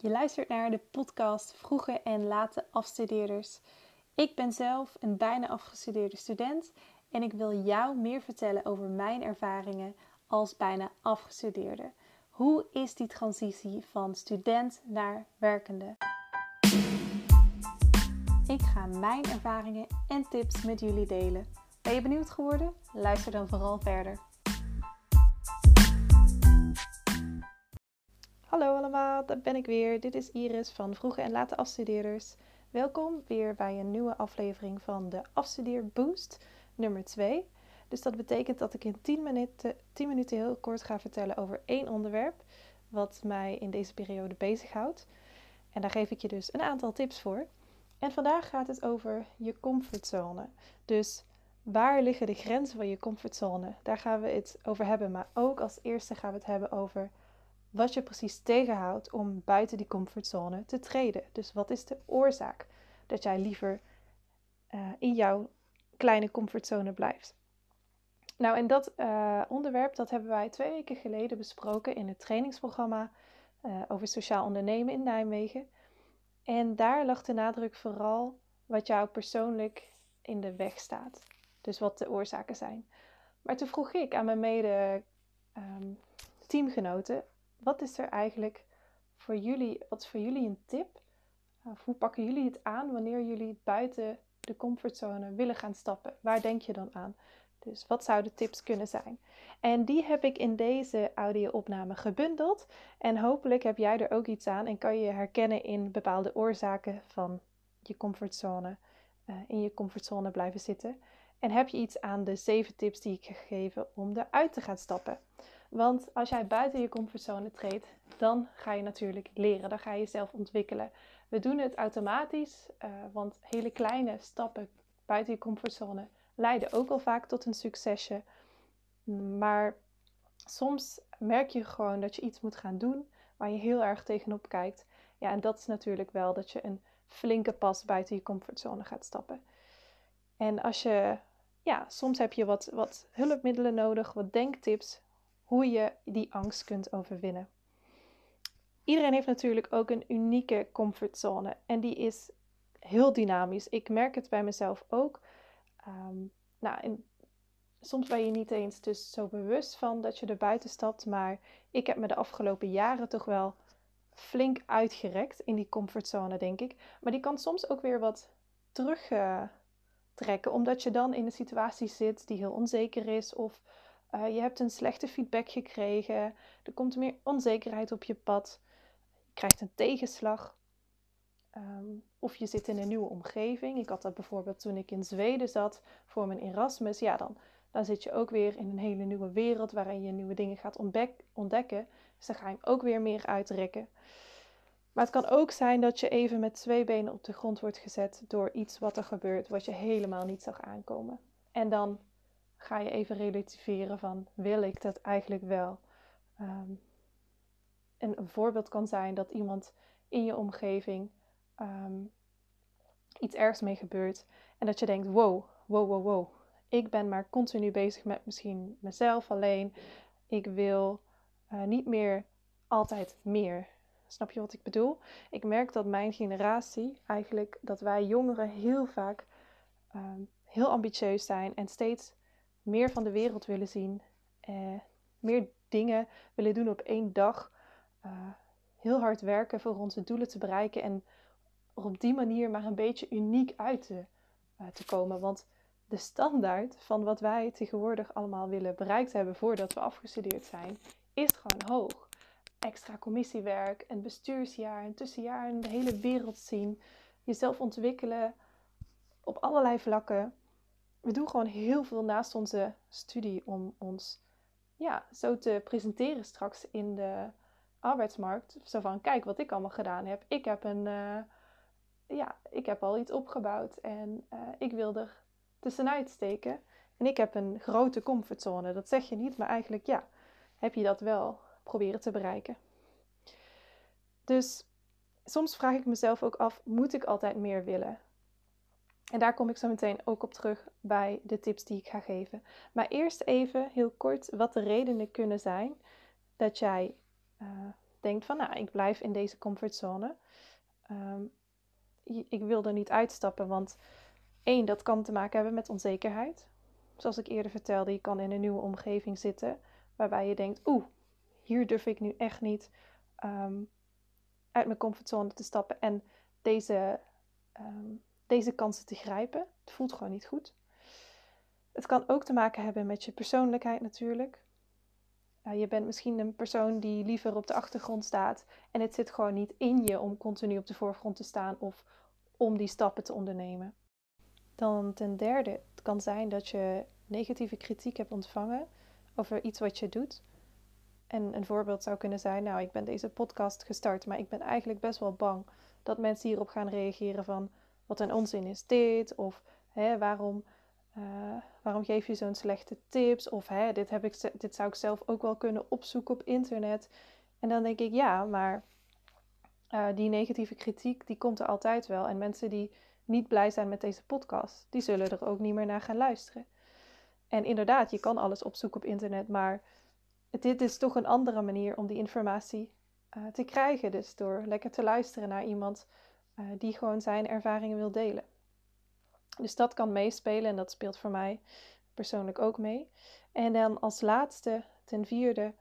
Je luistert naar de podcast Vroege en Late Afstudeerders. Ik ben zelf een bijna afgestudeerde student en ik wil jou meer vertellen over mijn ervaringen als bijna afgestudeerde. Hoe is die transitie van student naar werkende? Ik ga mijn ervaringen en tips met jullie delen. Ben je benieuwd geworden? Luister dan vooral verder. Hallo allemaal, daar ben ik weer. Dit is Iris van Vroege en Late Afstudeerders. Welkom weer bij een nieuwe aflevering van de Afstudeer Boost nummer 2. Dus dat betekent dat ik in 10 minuten, 10 minuten heel kort ga vertellen over één onderwerp wat mij in deze periode bezighoudt. En daar geef ik je dus een aantal tips voor. En vandaag gaat het over je comfortzone. Dus waar liggen de grenzen van je comfortzone? Daar gaan we het over hebben. Maar ook als eerste gaan we het hebben over wat je precies tegenhoudt om buiten die comfortzone te treden. Dus wat is de oorzaak dat jij liever uh, in jouw kleine comfortzone blijft? Nou, en dat uh, onderwerp dat hebben wij twee weken geleden besproken in het trainingsprogramma uh, over sociaal ondernemen in Nijmegen. En daar lag de nadruk vooral wat jou persoonlijk in de weg staat. Dus wat de oorzaken zijn. Maar toen vroeg ik aan mijn mede um, teamgenoten wat is er eigenlijk voor jullie, wat is voor jullie een tip? Hoe pakken jullie het aan wanneer jullie buiten de comfortzone willen gaan stappen? Waar denk je dan aan? Dus wat zouden tips kunnen zijn? En die heb ik in deze audio-opname gebundeld. En hopelijk heb jij er ook iets aan en kan je herkennen in bepaalde oorzaken van je comfortzone. Uh, in je comfortzone blijven zitten. En heb je iets aan de zeven tips die ik gegeven om eruit te gaan stappen? Want als jij buiten je comfortzone treedt, dan ga je natuurlijk leren. Dan ga je jezelf ontwikkelen. We doen het automatisch, uh, want hele kleine stappen buiten je comfortzone leiden ook al vaak tot een succesje. Maar soms merk je gewoon dat je iets moet gaan doen waar je heel erg tegenop kijkt. Ja, en dat is natuurlijk wel dat je een flinke pas buiten je comfortzone gaat stappen. En als je, ja, soms heb je wat, wat hulpmiddelen nodig, wat denktips hoe je die angst kunt overwinnen. Iedereen heeft natuurlijk ook een unieke comfortzone en die is heel dynamisch. Ik merk het bij mezelf ook. Um, nou, in, soms ben je niet eens dus zo bewust van dat je er buiten stapt, maar ik heb me de afgelopen jaren toch wel flink uitgerekt in die comfortzone, denk ik. Maar die kan soms ook weer wat terugtrekken, omdat je dan in een situatie zit die heel onzeker is of uh, je hebt een slechte feedback gekregen. Er komt meer onzekerheid op je pad. Je krijgt een tegenslag. Um, of je zit in een nieuwe omgeving. Ik had dat bijvoorbeeld toen ik in Zweden zat voor mijn Erasmus. Ja, dan, dan zit je ook weer in een hele nieuwe wereld waarin je nieuwe dingen gaat ontdekken. Dus dan ga je hem ook weer meer uitrekken. Maar het kan ook zijn dat je even met twee benen op de grond wordt gezet door iets wat er gebeurt wat je helemaal niet zag aankomen. En dan ga je even relativeren van wil ik dat eigenlijk wel? En een voorbeeld kan zijn dat iemand in je omgeving um, iets ergs mee gebeurt en dat je denkt wow, wow, wow, wow. Ik ben maar continu bezig met misschien mezelf alleen. Ik wil uh, niet meer altijd meer. Snap je wat ik bedoel? Ik merk dat mijn generatie, eigenlijk dat wij jongeren heel vaak um, heel ambitieus zijn en steeds meer van de wereld willen zien, eh, meer dingen willen doen op één dag, uh, heel hard werken voor onze doelen te bereiken en op die manier maar een beetje uniek uit te, uh, te komen. Want de standaard van wat wij tegenwoordig allemaal willen bereikt hebben voordat we afgestudeerd zijn, is gewoon hoog. Extra commissiewerk, een bestuursjaar, een tussenjaar, en de hele wereld zien, jezelf ontwikkelen op allerlei vlakken we doen gewoon heel veel naast onze studie om ons ja, zo te presenteren straks in de arbeidsmarkt. Zo van, kijk wat ik allemaal gedaan heb. Ik heb, een, uh, ja, ik heb al iets opgebouwd en uh, ik wil er tussenuit steken. En ik heb een grote comfortzone. Dat zeg je niet, maar eigenlijk ja, heb je dat wel proberen te bereiken. Dus soms vraag ik mezelf ook af, moet ik altijd meer willen? En daar kom ik zo meteen ook op terug bij de tips die ik ga geven. Maar eerst even heel kort wat de redenen kunnen zijn dat jij uh, denkt van, nou, ik blijf in deze comfortzone. Ehm, ik wil er niet uitstappen, want één, dat kan te maken hebben met onzekerheid. Zoals ik eerder vertelde, je kan in een nieuwe omgeving zitten waarbij je denkt, oeh, hier durf ik nu echt niet ehm, uit mijn comfortzone te stappen en deze, um, deze kansen te grijpen. Het voelt gewoon niet goed. Het kan ook te maken hebben met je persoonlijkheid natuurlijk. Je bent misschien een persoon die liever op de achtergrond staat en het zit gewoon niet in je om continu op de voorgrond te staan of om die stappen te ondernemen. Dan ten derde, het kan zijn dat je negatieve kritiek hebt ontvangen over iets wat je doet. En een voorbeeld zou kunnen zijn, nou, ik ben deze podcast gestart, maar ik ben eigenlijk best wel bang dat mensen hierop gaan reageren van, wat een onzin is dit? Of hè, waarom, uh, waarom geef je zo'n slechte tips? Of hè, dit, heb ik, dit zou ik zelf ook wel kunnen opzoeken op internet. En dan denk ik, ja, maar uh, die negatieve kritiek, die komt er altijd wel. En mensen die niet blij zijn met deze podcast, die zullen er ook niet meer naar gaan luisteren. En inderdaad, je kan alles opzoeken op internet, maar dit is toch een andere manier om die informatie uh, te krijgen. Dus door lekker te luisteren naar iemand uh, die gewoon zijn ervaringen wil delen. Dus dat kan meespelen en dat speelt voor mij persoonlijk ook mee. En dan als laatste, ten vierde,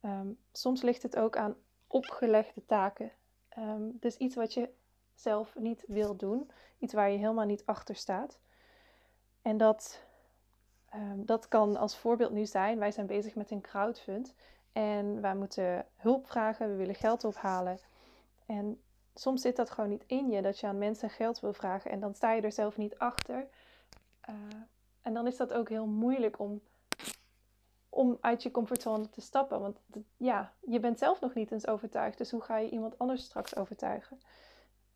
um, soms ligt het ook aan opgelegde taken. Um, dus iets wat je zelf niet wil doen, iets waar je helemaal niet achter staat. En dat Um, dat kan als voorbeeld nu zijn, wij zijn bezig met een crowdfund en wij moeten hulp vragen, we willen geld ophalen. En soms zit dat gewoon niet in je, dat je aan mensen geld wil vragen en dan sta je er zelf niet achter. Uh, en dan is dat ook heel moeilijk om, om uit je comfortzone te stappen. Want ja, je bent zelf nog niet eens overtuigd, dus hoe ga je iemand anders straks overtuigen?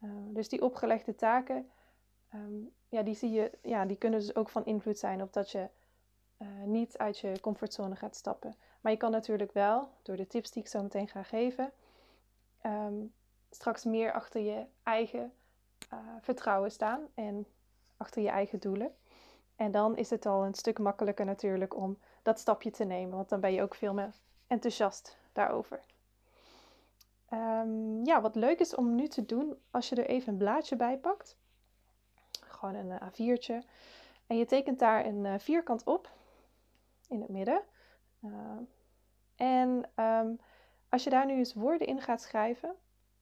Uh, dus die opgelegde taken, um, ja, die, zie je, ja, die kunnen dus ook van invloed zijn op dat je uh, niet uit je comfortzone gaat stappen. Maar je kan natuurlijk wel, door de tips die ik zo meteen ga geven, um, straks meer achter je eigen uh, vertrouwen staan en achter je eigen doelen. En dan is het al een stuk makkelijker natuurlijk om dat stapje te nemen, want dan ben je ook veel meer enthousiast daarover. Um, ja, wat leuk is om nu te doen, als je er even een blaadje bij pakt, gewoon een A4'tje, en je tekent daar een uh, vierkant op in het midden. Uh, en um, als je daar nu eens woorden in gaat schrijven,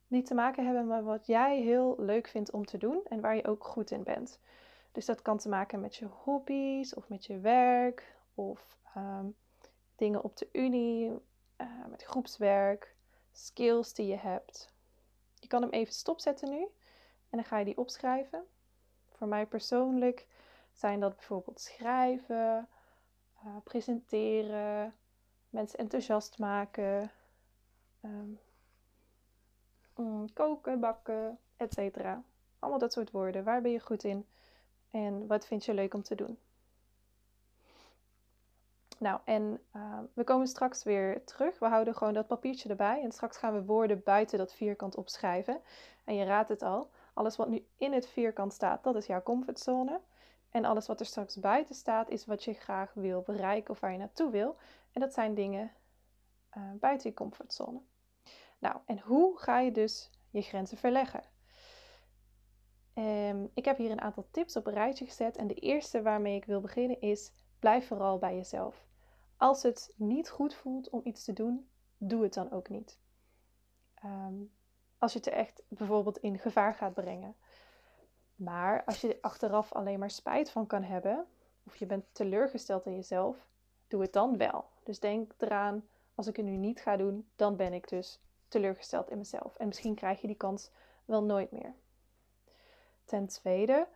die te maken hebben met wat jij heel leuk vindt om te doen en waar je ook goed in bent. Dus dat kan te maken met je hobby's of met je werk of um, dingen op de unie, uh, met groepswerk, skills die je hebt. Je kan hem even stopzetten nu en dan ga je die opschrijven. Voor mij persoonlijk zijn dat bijvoorbeeld schrijven, uh, presenteren, mensen enthousiast maken, um, mm, koken, bakken, etc. Allemaal dat soort woorden. Waar ben je goed in en wat vind je leuk om te doen? Nou, en uh, we komen straks weer terug. We houden gewoon dat papiertje erbij. En straks gaan we woorden buiten dat vierkant opschrijven. En je raadt het al. Alles wat nu in het vierkant staat, dat is jouw comfortzone. En alles wat er straks buiten staat, is wat je graag wil bereiken of waar je naartoe wil. En dat zijn dingen uh, buiten je comfortzone. Nou, en hoe ga je dus je grenzen verleggen? Um, ik heb hier een aantal tips op een rijtje gezet. En de eerste waarmee ik wil beginnen is: blijf vooral bij jezelf. Als het niet goed voelt om iets te doen, doe het dan ook niet. Um, als je het echt bijvoorbeeld in gevaar gaat brengen. Maar als je achteraf alleen maar spijt van kan hebben, of je bent teleurgesteld in jezelf, doe het dan wel. Dus denk eraan, als ik het nu niet ga doen, dan ben ik dus teleurgesteld in mezelf. En misschien krijg je die kans wel nooit meer. Ten tweede,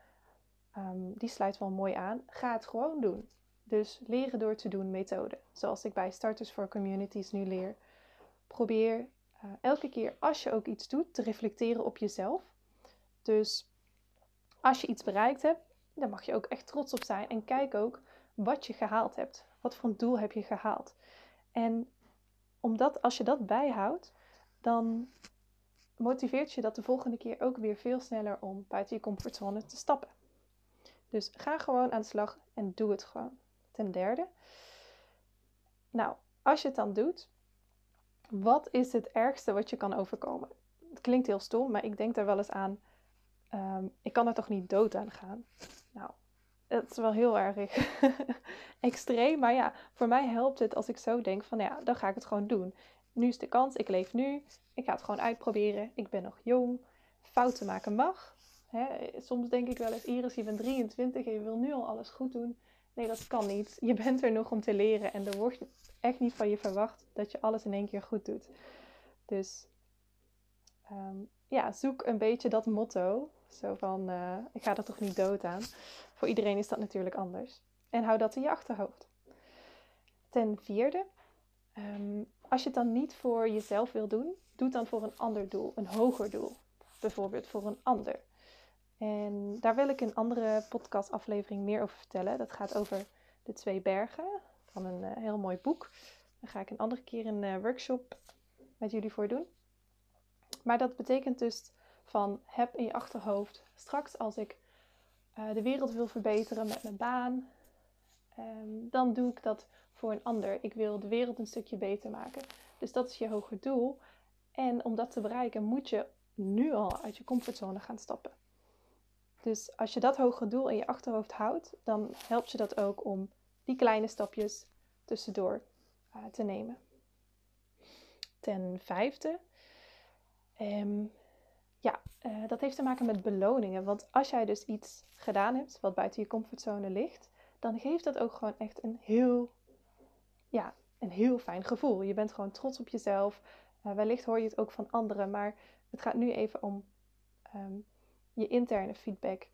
um, die sluit wel mooi aan, ga het gewoon doen. Dus leren door te doen methode. Zoals ik bij Starters for Communities nu leer. Probeer uh, elke keer als je ook iets doet te reflecteren op jezelf. Dus als je iets bereikt hebt, dan mag je ook echt trots op zijn. En kijk ook wat je gehaald hebt. Wat voor een doel heb je gehaald? En omdat als je dat bijhoudt, dan motiveert je dat de volgende keer ook weer veel sneller om buiten je comfortzone te stappen. Dus ga gewoon aan de slag en doe het gewoon. Ten derde, nou, als je het dan doet, Wat is het ergste wat je kan overkomen? Het klinkt heel stom, maar ik denk daar wel eens aan. Ehm, ik kan er toch niet dood aan gaan? Nou, het is wel heel erg extreem. Maar ja, voor mij helpt het als ik zo denk van ja, dan ga ik het gewoon doen. Nu is de kans, ik leef nu. Ik ga het gewoon uitproberen. Ik ben nog jong. Fouten maken mag. soms denk ik wel eens, Iris, je bent 23 en je wil nu al alles goed doen. Nee, dat kan niet. Je bent er nog om te leren en er wordt echt niet van je verwacht dat je alles in één keer goed doet. Dus ehm, ja, zoek een beetje dat motto. Zo van, uh, ik ga er toch niet dood aan. Voor iedereen is dat natuurlijk anders. En hou dat in je achterhoofd. Ten vierde, ehm, als je het dan niet voor jezelf wil doen, doe het dan voor een ander doel, een hoger doel. Bijvoorbeeld voor een ander. En daar wil ik een andere podcastaflevering meer over vertellen. Dat gaat over de twee bergen van een uh, heel mooi boek. Daar ga ik een andere keer een uh, workshop met jullie voor doen. Maar dat betekent dus van heb in je achterhoofd straks als ik uh, de wereld wil verbeteren met mijn baan, um, dan doe ik dat voor een ander. Ik wil de wereld een stukje beter maken. Dus dat is je hoger doel. En om dat te bereiken moet je nu al uit je comfortzone gaan stappen. Dus als je dat hoge doel in je achterhoofd houdt, dan helpt je dat ook om die kleine stapjes tussendoor uh, te nemen. Ten vijfde, um, ja, uh, dat heeft te maken met beloningen. Want als jij dus iets gedaan hebt wat buiten je comfortzone ligt, dan geeft dat ook gewoon echt een heel, ja, een heel fijn gevoel. Je bent gewoon trots op jezelf. Uh, wellicht hoor je het ook van anderen, maar het gaat nu even om um, je interne feedback.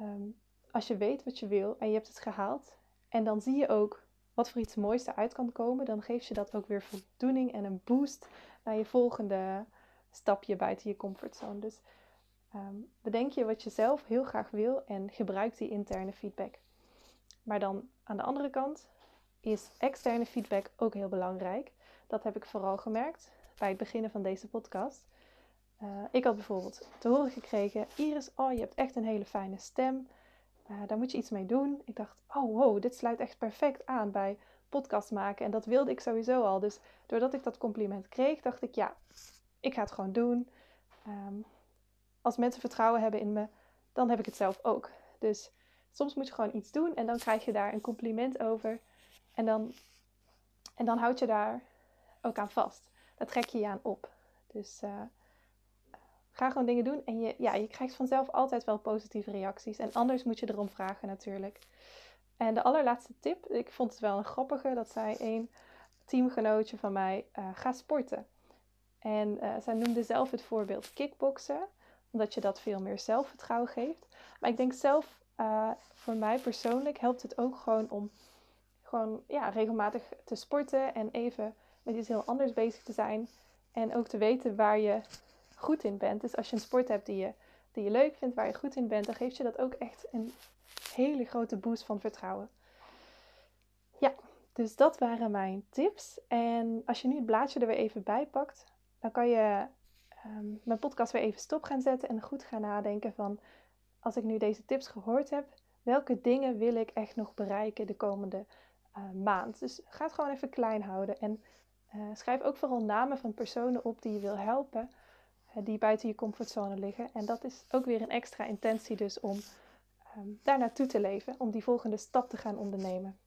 Um, als je weet wat je wil en je hebt het gehaald, en dan zie je ook wat voor iets moois eruit kan komen, dan geeft je dat ook weer voldoening en een boost naar je volgende stapje buiten je comfortzone. Dus um, bedenk je wat je zelf heel graag wil en gebruik die interne feedback. Maar dan aan de andere kant is externe feedback ook heel belangrijk. Dat heb ik vooral gemerkt bij het beginnen van deze podcast. Uh, ik had bijvoorbeeld te horen gekregen: Iris, oh, je hebt echt een hele fijne stem. Uh, daar moet je iets mee doen. Ik dacht: oh, wow, dit sluit echt perfect aan bij podcast maken. En dat wilde ik sowieso al. Dus doordat ik dat compliment kreeg, dacht ik: ja, ik ga het gewoon doen. Um, als mensen vertrouwen hebben in me, dan heb ik het zelf ook. Dus soms moet je gewoon iets doen en dan krijg je daar een compliment over. En dan, en dan houd je daar ook aan vast. Daar trek je je aan op. Dus uh, ga gewoon dingen doen. En je, ja, je krijgt vanzelf altijd wel positieve reacties. En anders moet je erom vragen natuurlijk. En de allerlaatste tip, ik vond het wel een grappige, dat zei een teamgenootje van mij, uh, ga sporten. En uh, zij noemde zelf het voorbeeld kickboksen, omdat je dat veel meer zelfvertrouwen geeft. Maar ik denk zelf, uh, voor mij persoonlijk helpt het ook gewoon om gewoon ja, regelmatig te sporten en even met iets heel anders bezig te zijn. En ook te weten waar je goed in bent. Dus als je een sport hebt die je, die je leuk vindt, waar je goed in bent, dan geeft je dat ook echt een hele grote boost van vertrouwen. Ja, dus dat waren mijn tips. En als je nu het blaadje er weer even bij pakt, dan kan je um, mijn podcast weer even stop gaan zetten en goed gaan nadenken van als ik nu deze tips gehoord heb, welke dingen wil ik echt nog bereiken de komende uh, maand. Dus ga het gewoon even klein houden en uh, schrijf ook vooral namen van personen op die je wil helpen, uh, die buiten je comfortzone liggen. En dat is ook weer een extra intentie dus om um, daar naartoe te leven, om die volgende stap te gaan ondernemen.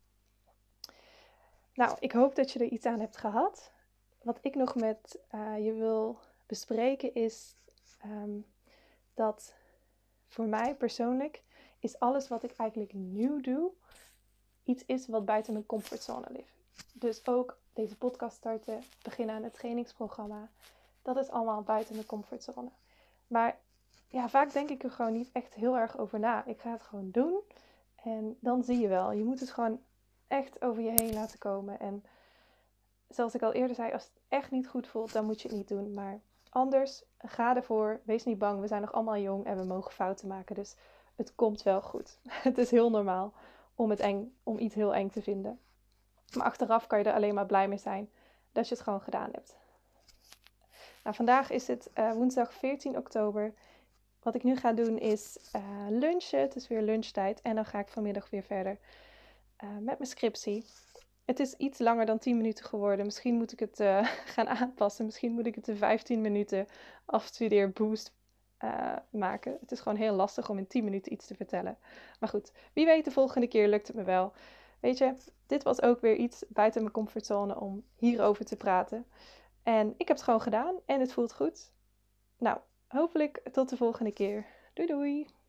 Nou, ik hoop dat je er iets aan hebt gehad wat ik nog met je wil bespreken is um, dat voor mij persoonlijk is alles wat ik eigenlijk nu doe iets is wat buiten mijn comfortzone ligt. Dus ook deze podcast starten, beginnen aan het trainingsprogramma, dat is allemaal buiten mijn comfortzone. Maar ja, vaak denk ik er gewoon niet echt heel erg over na. Ik ga het gewoon doen en dan zie je wel. Je moet het gewoon echt over je heen laten komen en zoals ik al eerder zei, als het echt niet goed voelt, dan moet je het niet doen. Maar anders, ga ervoor. Wees niet bang. We zijn nog allemaal jong en we mogen fouten maken. Dus het komt wel goed. het is heel normaal om, het eng, om iets heel eng te vinden. Maar achteraf kan je er alleen maar blij mee zijn dat je het gewoon gedaan hebt. Nou, vandaag is het uh, woensdag 14 oktober. Wat ik nu ga doen is uh, lunchen. Het is weer lunchtijd. En dan ga ik vanmiddag weer verder uh, met mijn scriptie. Het is iets langer dan 10 minuten geworden. Misschien moet ik het uh, gaan aanpassen. Misschien moet ik het de 15 minuten afstudeerboost uh, maken. Het is gewoon heel lastig om in 10 minuten iets te vertellen. Maar goed, wie weet de volgende keer lukt het me wel. Weet je, dit was ook weer iets buiten mijn comfortzone om hierover te praten. En ik heb het gewoon gedaan en het voelt goed. Nou, hopelijk tot de volgende keer. Doei doei!